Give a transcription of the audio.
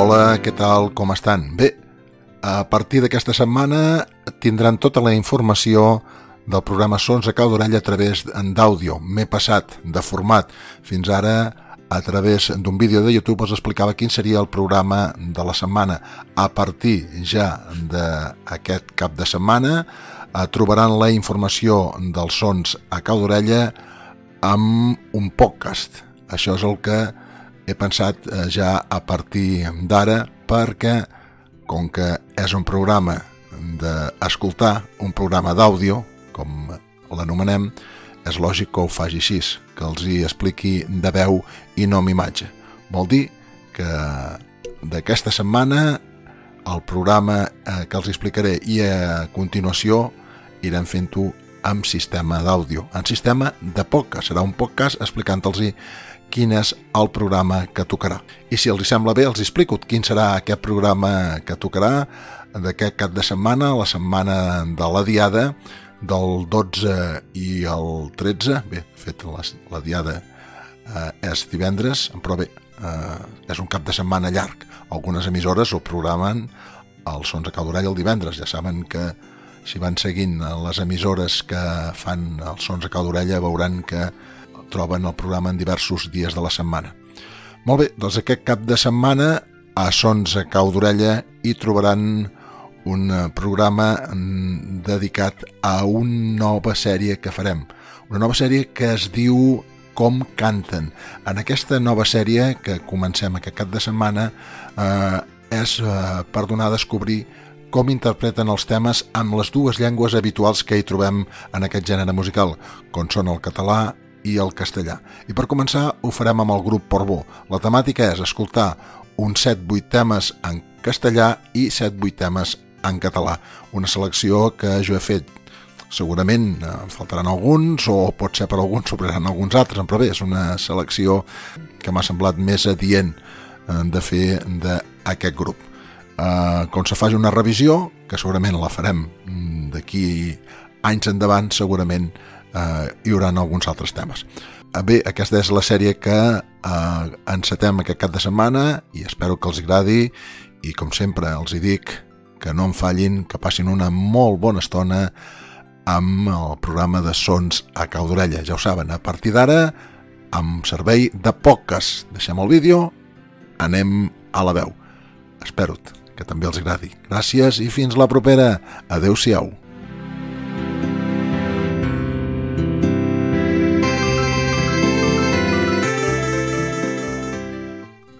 Hola, què tal, com estan? Bé, a partir d'aquesta setmana tindran tota la informació del programa Sons a cau d'orella a través d'àudio. M'he passat de format. Fins ara, a través d'un vídeo de YouTube, us explicava quin seria el programa de la setmana. A partir ja d'aquest cap de setmana, eh, trobaran la informació dels sons a cau d'orella amb un podcast. Això és el que he pensat eh, ja a partir d'ara perquè com que és un programa d'escoltar, un programa d'àudio, com l'anomenem, és lògic que ho faci així, que els hi expliqui de veu i no amb imatge. Vol dir que d'aquesta setmana el programa eh, que els explicaré i a continuació irem fent-ho amb sistema d'àudio, en sistema de podcast. Serà un podcast explicant-los quin és el programa que tocarà. I si els sembla bé, els explico quin serà aquest programa que tocarà d'aquest cap de setmana, la setmana de la Diada, del 12 i el 13. Bé, de fet, la, la Diada eh, és divendres, però bé, eh, és un cap de setmana llarg. Algunes emissores ho programen els sons a Caldorell el divendres. Ja saben que si van seguint les emissores que fan els sons a Caldorella veuran que troben el programa en diversos dies de la setmana. Molt bé, doncs aquest cap de setmana a Sons a Cau d'Orella hi trobaran un eh, programa mm, dedicat a una nova sèrie que farem. Una nova sèrie que es diu Com canten. En aquesta nova sèrie que comencem aquest cap de setmana eh, és eh, per donar a descobrir com interpreten els temes amb les dues llengües habituals que hi trobem en aquest gènere musical, com són el català i el castellà. I per començar ho farem amb el grup Portbó. La temàtica és escoltar uns 7-8 temes en castellà i 7-8 temes en català. Una selecció que jo he fet segurament en eh, faltaran alguns o pot ser per alguns sobraran alguns altres, però bé, és una selecció que m'ha semblat més adient eh, de fer d'aquest grup. Eh, com se faci una revisió, que segurament la farem mm, d'aquí anys endavant, segurament eh, hi haurà alguns altres temes. Eh, bé, aquesta és la sèrie que eh, encetem aquest cap de setmana i espero que els agradi i com sempre els hi dic que no en fallin, que passin una molt bona estona amb el programa de Sons a cau d'orella. Ja ho saben, a partir d'ara, amb servei de poques. Deixem el vídeo, anem a la veu. Espero que també els agradi. Gràcies i fins la propera. Adeu-siau.